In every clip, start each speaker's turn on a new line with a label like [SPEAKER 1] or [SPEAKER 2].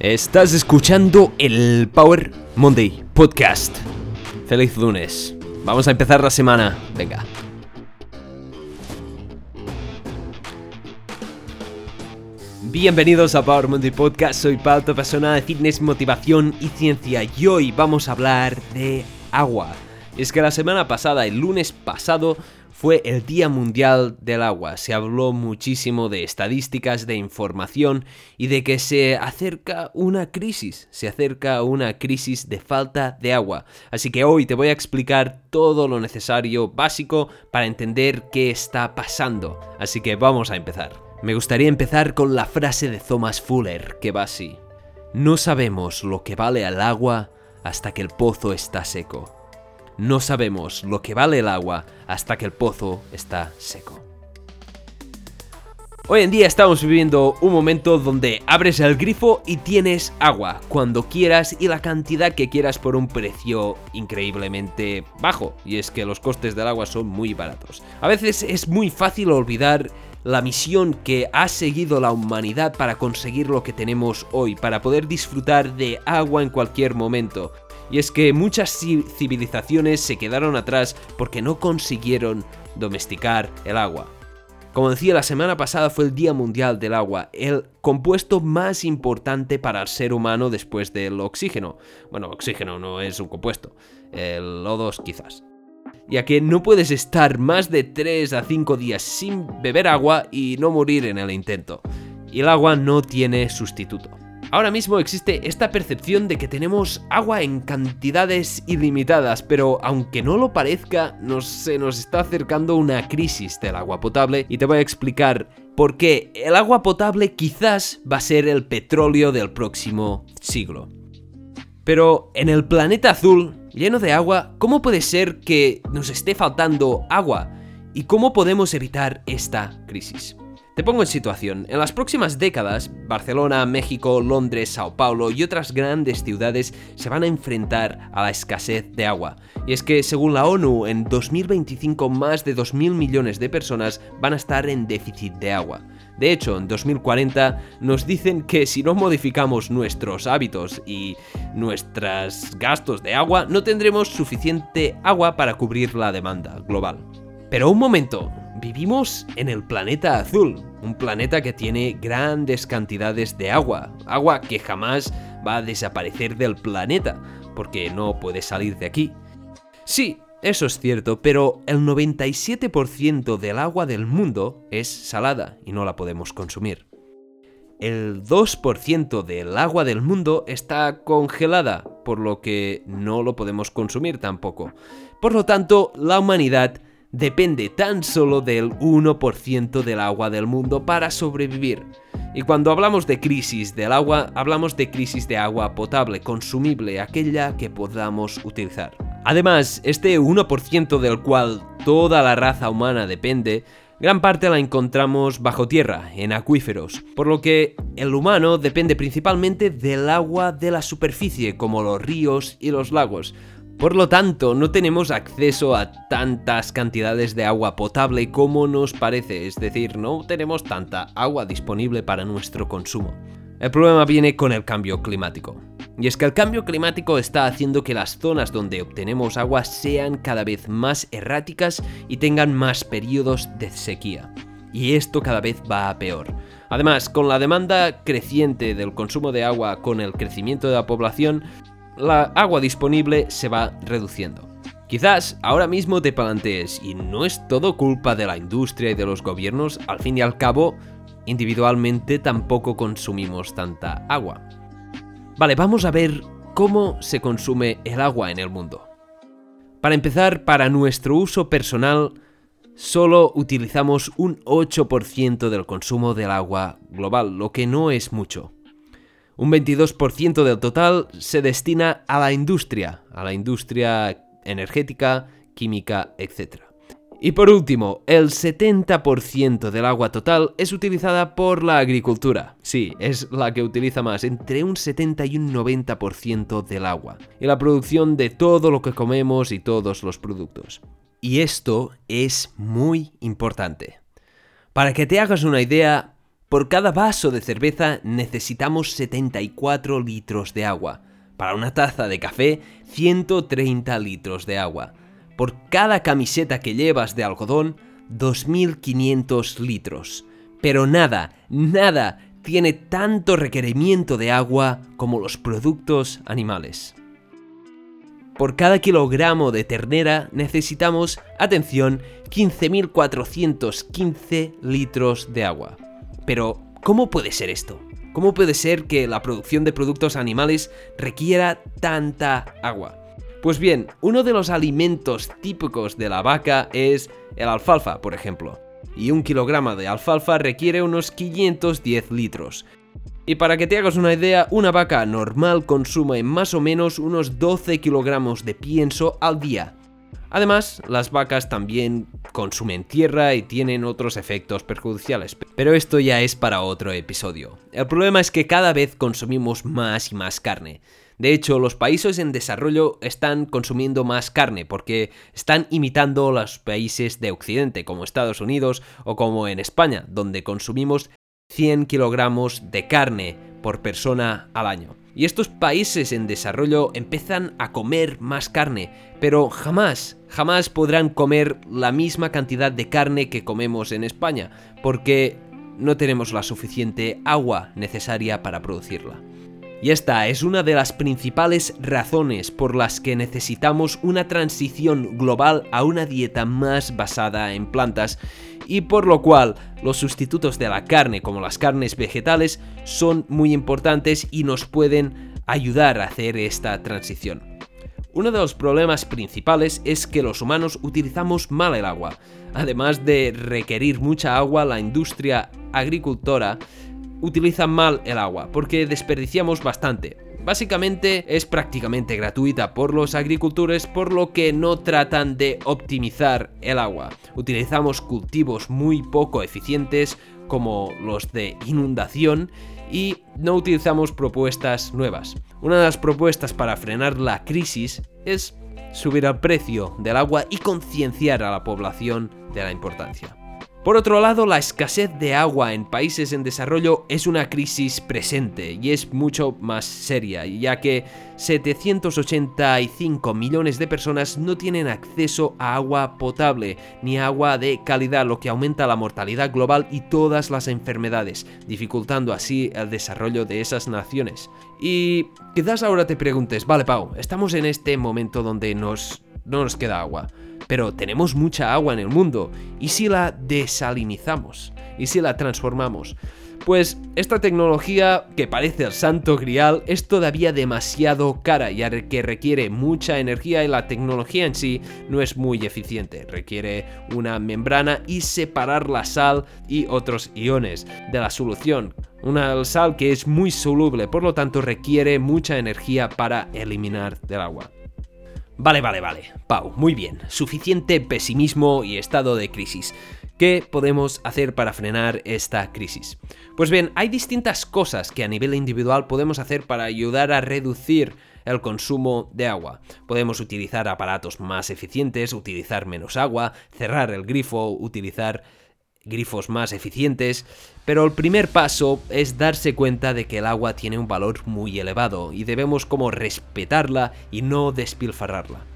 [SPEAKER 1] Estás escuchando el Power Monday Podcast. Feliz lunes. Vamos a empezar la semana. Venga. Bienvenidos a Power Monday Podcast. Soy tu persona de fitness, motivación y ciencia. Y hoy vamos a hablar de agua. Es que la semana pasada, el lunes pasado, fue el Día Mundial del Agua. Se habló muchísimo de estadísticas, de información y de que se acerca una crisis, se acerca una crisis de falta de agua. Así que hoy te voy a explicar todo lo necesario, básico, para entender qué está pasando. Así que vamos a empezar. Me gustaría empezar con la frase de Thomas Fuller, que va así. No sabemos lo que vale el agua hasta que el pozo está seco. No sabemos lo que vale el agua hasta que el pozo está seco. Hoy en día estamos viviendo un momento donde abres el grifo y tienes agua cuando quieras y la cantidad que quieras por un precio increíblemente bajo. Y es que los costes del agua son muy baratos. A veces es muy fácil olvidar la misión que ha seguido la humanidad para conseguir lo que tenemos hoy, para poder disfrutar de agua en cualquier momento. Y es que muchas civilizaciones se quedaron atrás porque no consiguieron domesticar el agua. Como decía, la semana pasada fue el Día Mundial del Agua, el compuesto más importante para el ser humano después del oxígeno. Bueno, oxígeno no es un compuesto, el O2 quizás. Ya que no puedes estar más de 3 a 5 días sin beber agua y no morir en el intento. Y el agua no tiene sustituto. Ahora mismo existe esta percepción de que tenemos agua en cantidades ilimitadas, pero aunque no lo parezca, nos, se nos está acercando una crisis del agua potable y te voy a explicar por qué el agua potable quizás va a ser el petróleo del próximo siglo. Pero en el planeta azul, lleno de agua, ¿cómo puede ser que nos esté faltando agua? ¿Y cómo podemos evitar esta crisis? Te pongo en situación, en las próximas décadas, Barcelona, México, Londres, Sao Paulo y otras grandes ciudades se van a enfrentar a la escasez de agua. Y es que, según la ONU, en 2025 más de 2.000 millones de personas van a estar en déficit de agua. De hecho, en 2040 nos dicen que si no modificamos nuestros hábitos y nuestros gastos de agua, no tendremos suficiente agua para cubrir la demanda global. Pero un momento, vivimos en el planeta azul, un planeta que tiene grandes cantidades de agua, agua que jamás va a desaparecer del planeta, porque no puede salir de aquí. Sí, eso es cierto, pero el 97% del agua del mundo es salada y no la podemos consumir. El 2% del agua del mundo está congelada, por lo que no lo podemos consumir tampoco. Por lo tanto, la humanidad depende tan solo del 1% del agua del mundo para sobrevivir. Y cuando hablamos de crisis del agua, hablamos de crisis de agua potable, consumible, aquella que podamos utilizar. Además, este 1% del cual toda la raza humana depende, gran parte la encontramos bajo tierra, en acuíferos, por lo que el humano depende principalmente del agua de la superficie, como los ríos y los lagos, por lo tanto, no tenemos acceso a tantas cantidades de agua potable como nos parece, es decir, no tenemos tanta agua disponible para nuestro consumo. El problema viene con el cambio climático. Y es que el cambio climático está haciendo que las zonas donde obtenemos agua sean cada vez más erráticas y tengan más periodos de sequía. Y esto cada vez va a peor. Además, con la demanda creciente del consumo de agua con el crecimiento de la población, la agua disponible se va reduciendo. Quizás ahora mismo te plantees, ¿y no es todo culpa de la industria y de los gobiernos? Al fin y al cabo, individualmente tampoco consumimos tanta agua. Vale, vamos a ver cómo se consume el agua en el mundo. Para empezar, para nuestro uso personal, solo utilizamos un 8% del consumo del agua global, lo que no es mucho. Un 22% del total se destina a la industria, a la industria energética, química, etc. Y por último, el 70% del agua total es utilizada por la agricultura. Sí, es la que utiliza más, entre un 70 y un 90% del agua. Y la producción de todo lo que comemos y todos los productos. Y esto es muy importante. Para que te hagas una idea, Por cada vaso de cerveza necesitamos 74 litros de agua. Para una taza de café, 130 litros de agua. Por cada camiseta que llevas de algodón, 2.500 litros. Pero nada, nada tiene tanto requerimiento de agua como los productos animales. Por cada kilogramo de ternera necesitamos, atención, 15.415 litros de agua. Pero, ¿cómo puede ser esto? ¿Cómo puede ser que la producción de productos animales requiera tanta agua? Pues bien, uno de los alimentos típicos de la vaca es el alfalfa, por ejemplo. Y un kilogramo de alfalfa requiere unos 510 litros. Y para que te hagas una idea, una vaca normal consume más o menos unos 12 kilogramos de pienso al día. Además, las vacas también consumen tierra y tienen otros efectos perjudiciales, pero esto ya es para otro episodio. El problema es que cada vez consumimos más y más carne. De hecho, los países en desarrollo están consumiendo más carne porque están imitando los países de Occidente, como Estados Unidos o como en España, donde consumimos 100 kilogramos de carne por persona al año. Y estos países en desarrollo empiezan a comer más carne, pero jamás, jamás podrán comer la misma cantidad de carne que comemos en España, porque no tenemos la suficiente agua necesaria para producirla. Y esta es una de las principales razones por las que necesitamos una transición global a una dieta más basada en plantas y por lo cual los sustitutos de la carne como las carnes vegetales son muy importantes y nos pueden ayudar a hacer esta transición. Uno de los problemas principales es que los humanos utilizamos mal el agua. Además de requerir mucha agua, la industria agricultora utiliza mal el agua porque desperdiciamos bastante. Básicamente es prácticamente gratuita por los agricultores por lo que no tratan de optimizar el agua. Utilizamos cultivos muy poco eficientes como los de inundación y no utilizamos propuestas nuevas. Una de las propuestas para frenar la crisis es subir el precio del agua y concienciar a la población de la importancia. Por otro lado, la escasez de agua en países en desarrollo es una crisis presente y es mucho más seria, ya que 785 millones de personas no tienen acceso a agua potable ni agua de calidad, lo que aumenta la mortalidad global y todas las enfermedades, dificultando así el desarrollo de esas naciones. Y quizás ahora te preguntes, vale Pau, estamos en este momento donde nos, no nos queda agua pero tenemos mucha agua en el mundo. ¿Y si la desalinizamos? ¿Y si la transformamos? Pues esta tecnología, que parece el santo grial, es todavía demasiado cara ya que requiere mucha energía y la tecnología en sí no es muy eficiente. Requiere una membrana y separar la sal y otros iones de la solución. Una sal que es muy soluble, por lo tanto requiere mucha energía para eliminar del agua. Vale, vale, vale. Pau, muy bien. Suficiente pesimismo y estado de crisis. ¿Qué podemos hacer para frenar esta crisis? Pues bien, hay distintas cosas que a nivel individual podemos hacer para ayudar a reducir el consumo de agua. Podemos utilizar aparatos más eficientes, utilizar menos agua, cerrar el grifo, utilizar grifos más eficientes, pero el primer paso es darse cuenta de que el agua tiene un valor muy elevado y debemos como respetarla y no despilfarrarla.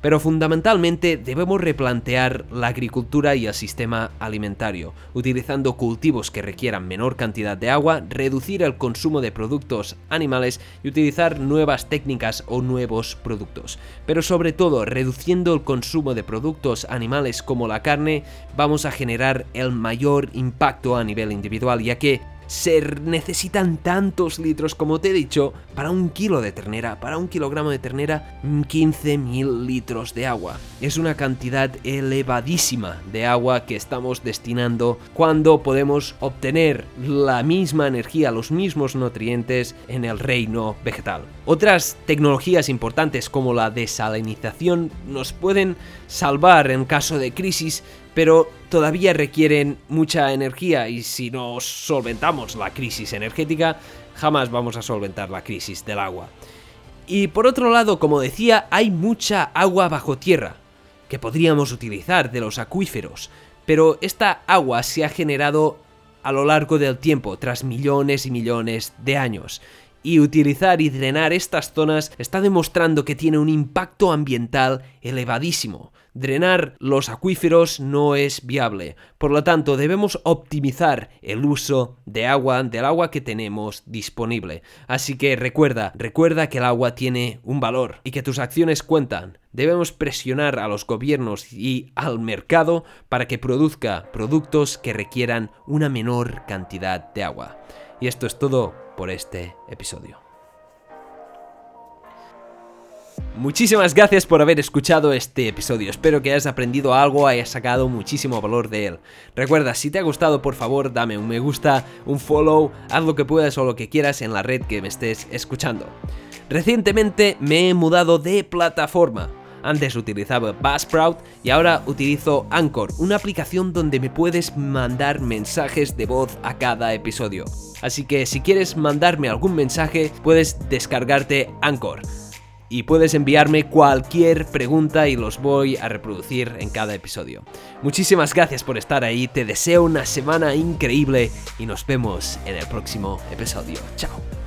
[SPEAKER 1] Pero fundamentalmente debemos replantear la agricultura y el sistema alimentario, utilizando cultivos que requieran menor cantidad de agua, reducir el consumo de productos animales y utilizar nuevas técnicas o nuevos productos. Pero sobre todo, reduciendo el consumo de productos animales como la carne, vamos a generar el mayor impacto a nivel individual, ya que se necesitan tantos litros como te he dicho para un kilo de ternera, para un kilogramo de ternera 15.000 litros de agua. Es una cantidad elevadísima de agua que estamos destinando cuando podemos obtener la misma energía, los mismos nutrientes en el reino vegetal. Otras tecnologías importantes como la desalinización nos pueden salvar en caso de crisis pero todavía requieren mucha energía y si no solventamos la crisis energética, jamás vamos a solventar la crisis del agua. Y por otro lado, como decía, hay mucha agua bajo tierra que podríamos utilizar de los acuíferos, pero esta agua se ha generado a lo largo del tiempo, tras millones y millones de años y utilizar y drenar estas zonas está demostrando que tiene un impacto ambiental elevadísimo. Drenar los acuíferos no es viable, por lo tanto debemos optimizar el uso de agua, del agua que tenemos disponible. Así que recuerda, recuerda que el agua tiene un valor y que tus acciones cuentan. Debemos presionar a los gobiernos y al mercado para que produzca productos que requieran una menor cantidad de agua. Y esto es todo por este episodio. Muchísimas gracias por haber escuchado este episodio. Espero que hayas aprendido algo, hayas sacado muchísimo valor de él. Recuerda, si te ha gustado, por favor, dame un me gusta, un follow, haz lo que puedas o lo que quieras en la red que me estés escuchando. Recientemente me he mudado de plataforma. Antes utilizaba Buzzsprout y ahora utilizo Anchor, una aplicación donde me puedes mandar mensajes de voz a cada episodio. Así que si quieres mandarme algún mensaje, puedes descargarte Anchor y puedes enviarme cualquier pregunta y los voy a reproducir en cada episodio. Muchísimas gracias por estar ahí, te deseo una semana increíble y nos vemos en el próximo episodio. Chao.